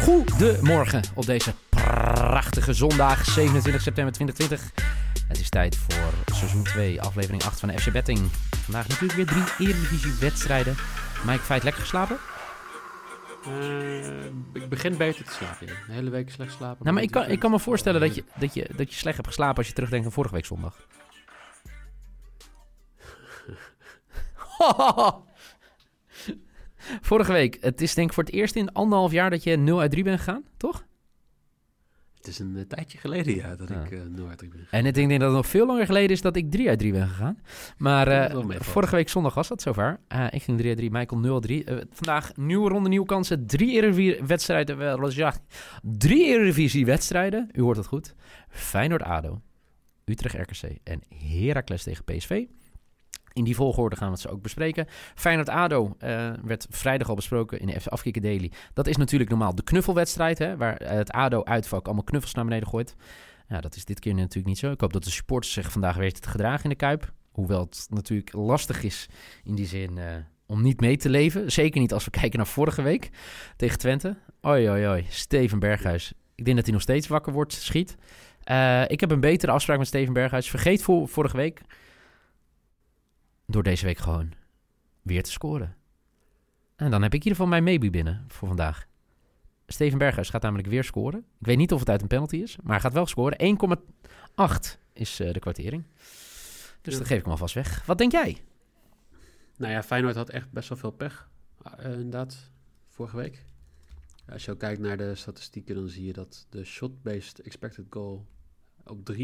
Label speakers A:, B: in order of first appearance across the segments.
A: Goedemorgen op deze prachtige zondag 27 september 2020. Het is tijd voor seizoen 2, aflevering 8 van de FC Betting. Vandaag natuurlijk weer drie Eredivisie wedstrijden. Mike Feit, lekker geslapen?
B: Uh, ik begin beter te slapen. Ja. De hele week slecht slapen.
A: Nou, maar ik kan, ik kan me voorstellen dat je, dat, je, dat je slecht hebt geslapen als je terugdenkt aan vorige week zondag. Vorige week, het is denk ik voor het eerst in anderhalf jaar dat je 0 uit 3 bent gegaan, toch?
B: Het is een uh, tijdje geleden, ja, dat ik uh, 0 uit 3 ben gegaan.
A: En ik denk dat het nog veel langer geleden is dat ik 3 uit 3 ben gegaan. Maar uh, vorige week zondag was dat zover. ik ging 3 uit 3, Michael 0 uit 3. vandaag nieuwe ronde, nieuwe kansen. Drie Eredivisie-wedstrijden. ja, drie Eredivisie-wedstrijden. U hoort het goed. Feyenoord-ADO, Utrecht-RKC en Heracles tegen PSV. In die volgorde gaan we het zo ook bespreken. Feyenoord-ADO uh, werd vrijdag al besproken in de FC Afkikken Daily. Dat is natuurlijk normaal de knuffelwedstrijd, hè, waar het ADO-uitvak allemaal knuffels naar beneden gooit. Ja, dat is dit keer natuurlijk niet zo. Ik hoop dat de supporters zich vandaag weten te gedragen in de Kuip. Hoewel het natuurlijk lastig is in die zin uh, om niet mee te leven. Zeker niet als we kijken naar vorige week tegen Twente. Oi, oi, oi. Steven Berghuis. Ik denk dat hij nog steeds wakker wordt, schiet. Uh, ik heb een betere afspraak met Steven Berghuis. Vergeet voor, vorige week door deze week gewoon weer te scoren. En dan heb ik in ieder geval mijn maybe binnen voor vandaag. Steven Berghuis gaat namelijk weer scoren. Ik weet niet of het uit een penalty is, maar hij gaat wel scoren. 1,8 is uh, de kwartering. Dus ja. dat geef ik hem alvast weg. Wat denk jij?
B: Nou ja, Feyenoord had echt best wel veel pech. Uh, inderdaad, vorige week. Als je ook kijkt naar de statistieken, dan zie je dat de shot-based expected goal op 3,7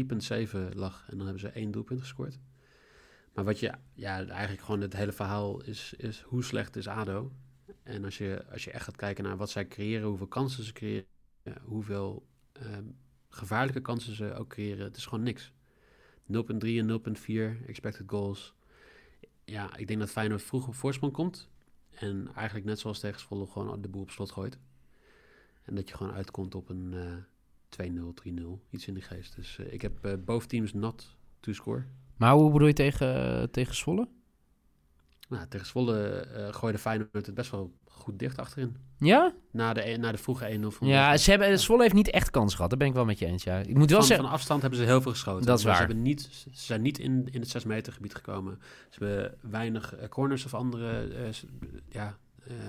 B: lag. En dan hebben ze één doelpunt gescoord. Maar wat je, ja, eigenlijk gewoon het hele verhaal is, is hoe slecht is ADO? En als je, als je echt gaat kijken naar wat zij creëren, hoeveel kansen ze creëren, hoeveel um, gevaarlijke kansen ze ook creëren, het is gewoon niks. 0,3 en 0,4 expected goals. Ja, ik denk dat Feyenoord vroeg op voorsprong komt. En eigenlijk net zoals tegen Zwolle gewoon de boel op slot gooit. En dat je gewoon uitkomt op een uh, 2-0, 3-0, iets in die geest. Dus uh, ik heb uh, both teams not to score.
A: Maar hoe bedoel je tegen, tegen Zwolle?
B: Nou, tegen Zwolle uh, gooide Feyenoord het best wel goed dicht achterin.
A: Ja?
B: Na de, na de vroege 1-0 van
A: Ja, ze hebben, Zwolle heeft niet echt kans gehad. Daar ben ik wel met je eens, ja. Ik moet wel
B: van,
A: zeggen...
B: van afstand hebben ze heel veel geschoten.
A: Dat is waar.
B: Ze, hebben niet, ze zijn niet in, in het 6 meter gebied gekomen. Ze hebben weinig uh, corners of andere uh, ja,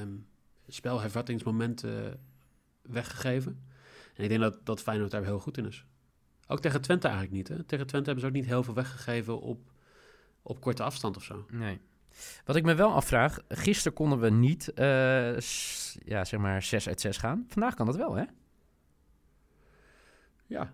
B: um, spelhervattingsmomenten weggegeven. En ik denk dat, dat Feyenoord daar heel goed in is. Ook tegen Twente eigenlijk niet. Hè? Tegen Twente hebben ze ook niet heel veel weggegeven op, op korte afstand of zo.
A: Nee. Wat ik me wel afvraag, gisteren konden we niet, uh, ja, zeg maar 6 uit 6 gaan. Vandaag kan dat wel, hè?
B: Ja,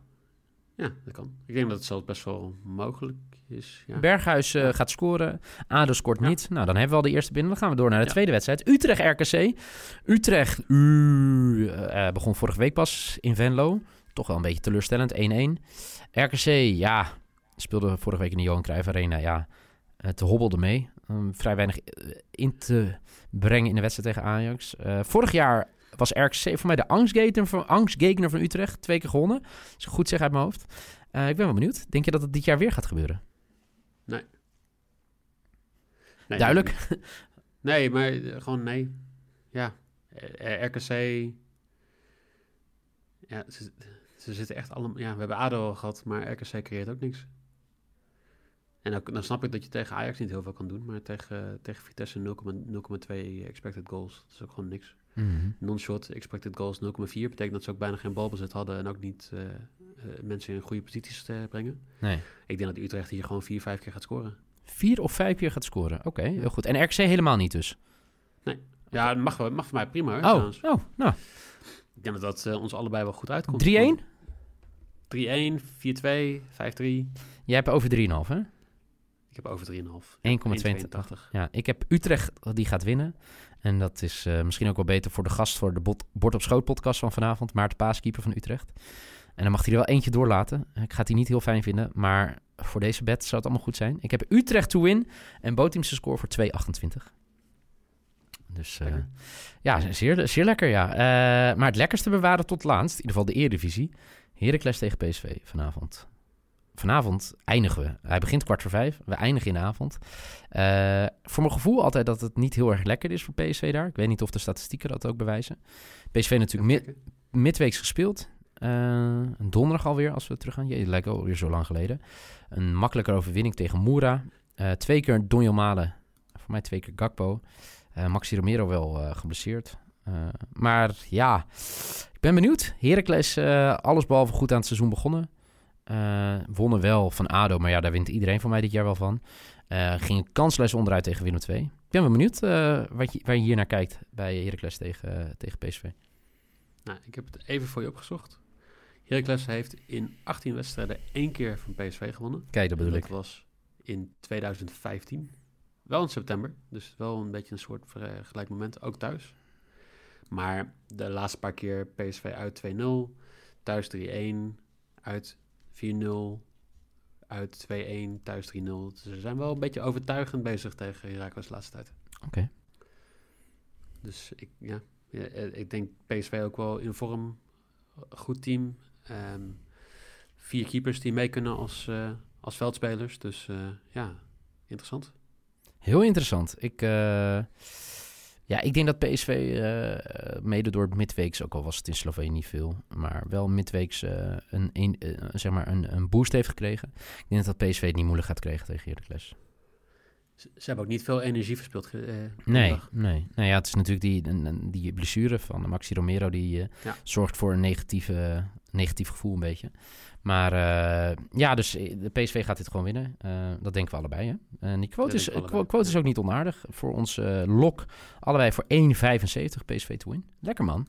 B: ja, dat kan. Ik denk dat het zelfs best wel mogelijk is. Ja.
A: Berghuis uh, gaat scoren. Ado scoort ja. niet. Nou, dan hebben we al de eerste binnen. Dan gaan we door naar de ja. tweede wedstrijd. Utrecht-RKC. Utrecht uh, begon vorige week pas in Venlo. Toch wel een beetje teleurstellend. 1-1. RKC, ja, speelde vorige week in de Johan Cruijff Arena. Ja, het hobbelde mee. Um, vrij weinig in te brengen in de wedstrijd tegen Ajax. Uh, vorig jaar was RKC voor mij de angstgegner van, angstgegner van Utrecht. Twee keer gewonnen. Ik goed zeg uit mijn hoofd. Uh, ik ben wel benieuwd. Denk je dat het dit jaar weer gaat gebeuren?
B: Nee.
A: nee Duidelijk?
B: Nee, nee maar gewoon nee. Ja, RKC... Ja, ze, zitten echt allemaal... Ja, we hebben ADO al gehad, maar RKC creëert ook niks. En ook, dan snap ik dat je tegen Ajax niet heel veel kan doen, maar tegen, tegen Vitesse 0,2 expected goals. Dat is ook gewoon niks.
A: Mm -hmm.
B: Non-shot expected goals 0,4 betekent dat ze ook bijna geen balbezit hadden en ook niet uh, uh, mensen in goede posities te brengen.
A: Nee.
B: Ik denk dat Utrecht hier gewoon 4, 5 keer gaat scoren.
A: Vier of vijf keer gaat scoren? Oké, okay, heel goed. En RKC helemaal niet dus?
B: Nee. Ja, dat mag, mag voor mij prima.
A: Hoor, oh, oh, nou.
B: Ik denk dat dat uh, ons allebei wel goed uitkomt.
A: 3-1?
B: 3-1, 4-2, 5-3.
A: Jij hebt over 3,5 hè?
B: Ik heb over 3,5.
A: 1,82. Ja, ik heb Utrecht die gaat winnen. En dat is uh, misschien ook wel beter voor de gast voor de bot, Bord op Schoot podcast van vanavond. Maarten Paaskeeper van Utrecht. En dan mag hij er wel eentje doorlaten. Ik ga die niet heel fijn vinden. Maar voor deze bet zou het allemaal goed zijn. Ik heb Utrecht to win. En Boteamse score voor 2,28. Dus uh, ja, zeer, zeer lekker ja. Uh, maar het lekkerste bewaren tot laatst. In ieder geval de Eredivisie. Heracles tegen PSV vanavond. vanavond eindigen we. Hij begint kwart voor vijf. We eindigen in de avond. Uh, voor mijn gevoel altijd dat het niet heel erg lekker is voor PSV daar. Ik weet niet of de statistieken dat ook bewijzen. PSV natuurlijk mid, midweeks gespeeld. Uh, donderdag alweer, als we terug gaan. Je lijkt alweer zo lang geleden. Een makkelijke overwinning tegen Moura. Uh, twee keer Donjo Malen. Voor mij twee keer Gakpo. Maxi Romero wel geblesseerd. maar ja, ben benieuwd. Heracles, alles behalve goed aan het seizoen begonnen. Uh, wonnen wel van ADO, maar ja, daar wint iedereen van mij dit jaar wel van. Uh, ging kansloos onderuit tegen Willem II. Ik ben wel benieuwd uh, wat je, waar je hier naar kijkt bij Heracles tegen, tegen PSV.
B: Nou, ik heb het even voor je opgezocht. Heracles heeft in 18 wedstrijden één keer van PSV gewonnen.
A: Kijk, dat bedoel ik.
B: Dat was in 2015. Wel in september, dus wel een beetje een soort gelijk moment, ook thuis. Maar de laatste paar keer PSV uit 2-0, thuis 3-1, uit 4-0, uit 2-1, thuis 3-0. Dus ze zijn wel een beetje overtuigend bezig tegen Heracles de laatste tijd.
A: Oké.
B: Dus ik, ja, eh, ik denk PSV ook wel in vorm. Goed team. Um, vier keepers die mee kunnen als, uh, als veldspelers. Dus uh, ja, interessant.
A: Heel interessant. Ik... Uh ja, ik denk dat PSV uh, mede door midweeks, ook al was het in Slovenië niet veel, maar wel midweeks uh, een, een, zeg maar een, een boost heeft gekregen. Ik denk dat PSV het niet moeilijk gaat krijgen tegen Heracles.
B: Ze, hebben ook niet veel energie verspild.
A: nee, nee. Nou ja, het is natuurlijk die, die blessure van Maxi Romero die ja. zorgt voor een negatieve, negatief gevoel een beetje. Maar uh, ja, dus de PSV gaat dit gewoon winnen. Dat denken we allebei. Hè? En die quote, is, quote is ook niet onaardig. Voor ons lok allebei voor 1,75 PSV te win. Lekker man.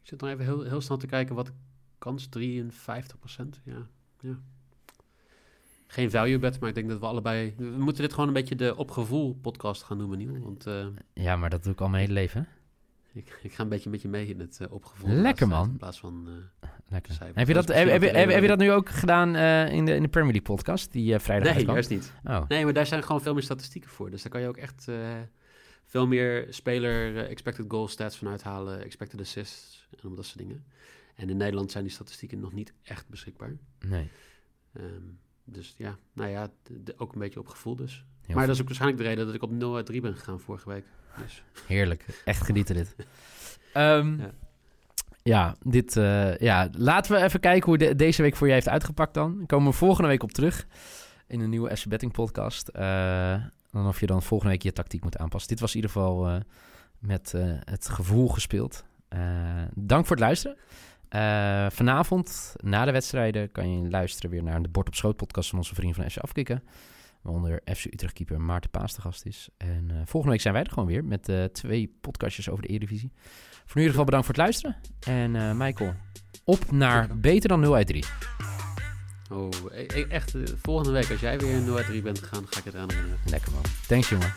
B: Ik zit nog even heel, heel snel te kijken wat kans. 53% Ja, ja. Geen value bet, maar ik denk dat we allebei... We moeten dit gewoon een beetje de opgevoel podcast gaan noemen, Niel. Want,
A: ja, maar dat doe ik al mijn hele leven?
B: Ik, ik, ga een beetje met je mee in het uh, opgevoel.
A: Lekker man.
B: In plaats van. Uh,
A: Lekker. Heb je, dat, heb, heb, heb, heb, je dat nu ook gedaan in, de, in de Premier League podcast die vrijdag
B: Nee, juist niet. Oh. Nee, maar daar zijn gewoon veel meer statistieken voor. Dus daar kan je ook echt veel meer speler expected goal stats van uithalen, expected assists en dat soort dingen. En in Nederland zijn die statistieken nog niet echt beschikbaar.
A: Nee.
B: Um, dus ja, nou ja, de, ook een beetje op gevoel dus. Heel maar dat is ook waarschijnlijk de reden dat ik op 0 uit 3 ben gegaan vorige week. Dus.
A: Heerlijk. Echt genieten dit. um, ja. ja. dit... Uh, ja, laten we even kijken hoe de, deze week voor je heeft uitgepakt dan. Dan komen we volgende week op terug in een nieuwe FC Betting podcast. Uh, dan of je dan volgende week je tactiek moet aanpassen. Dit was in ieder geval uh, met het gevoel gespeeld. dank voor het luisteren. Vanavond, na de wedstrijden, kan je luisteren weer naar de Bord op Schoot podcast van onze vrienden van FC Afkikken. Waaronder FC Utrecht keeper Maarten Paas de gast is. En uh, volgende week zijn wij er gewoon weer met uh, twee podcastjes over de Eredivisie. Voor in ieder geval bedankt voor het luisteren. En Michael, op naar beter dan 0 uit 3.
B: Oh, e echt, volgende week als jij weer 0 uit 3 bent gegaan, ga ik het aan.
A: Lekker man. Thanks jongen.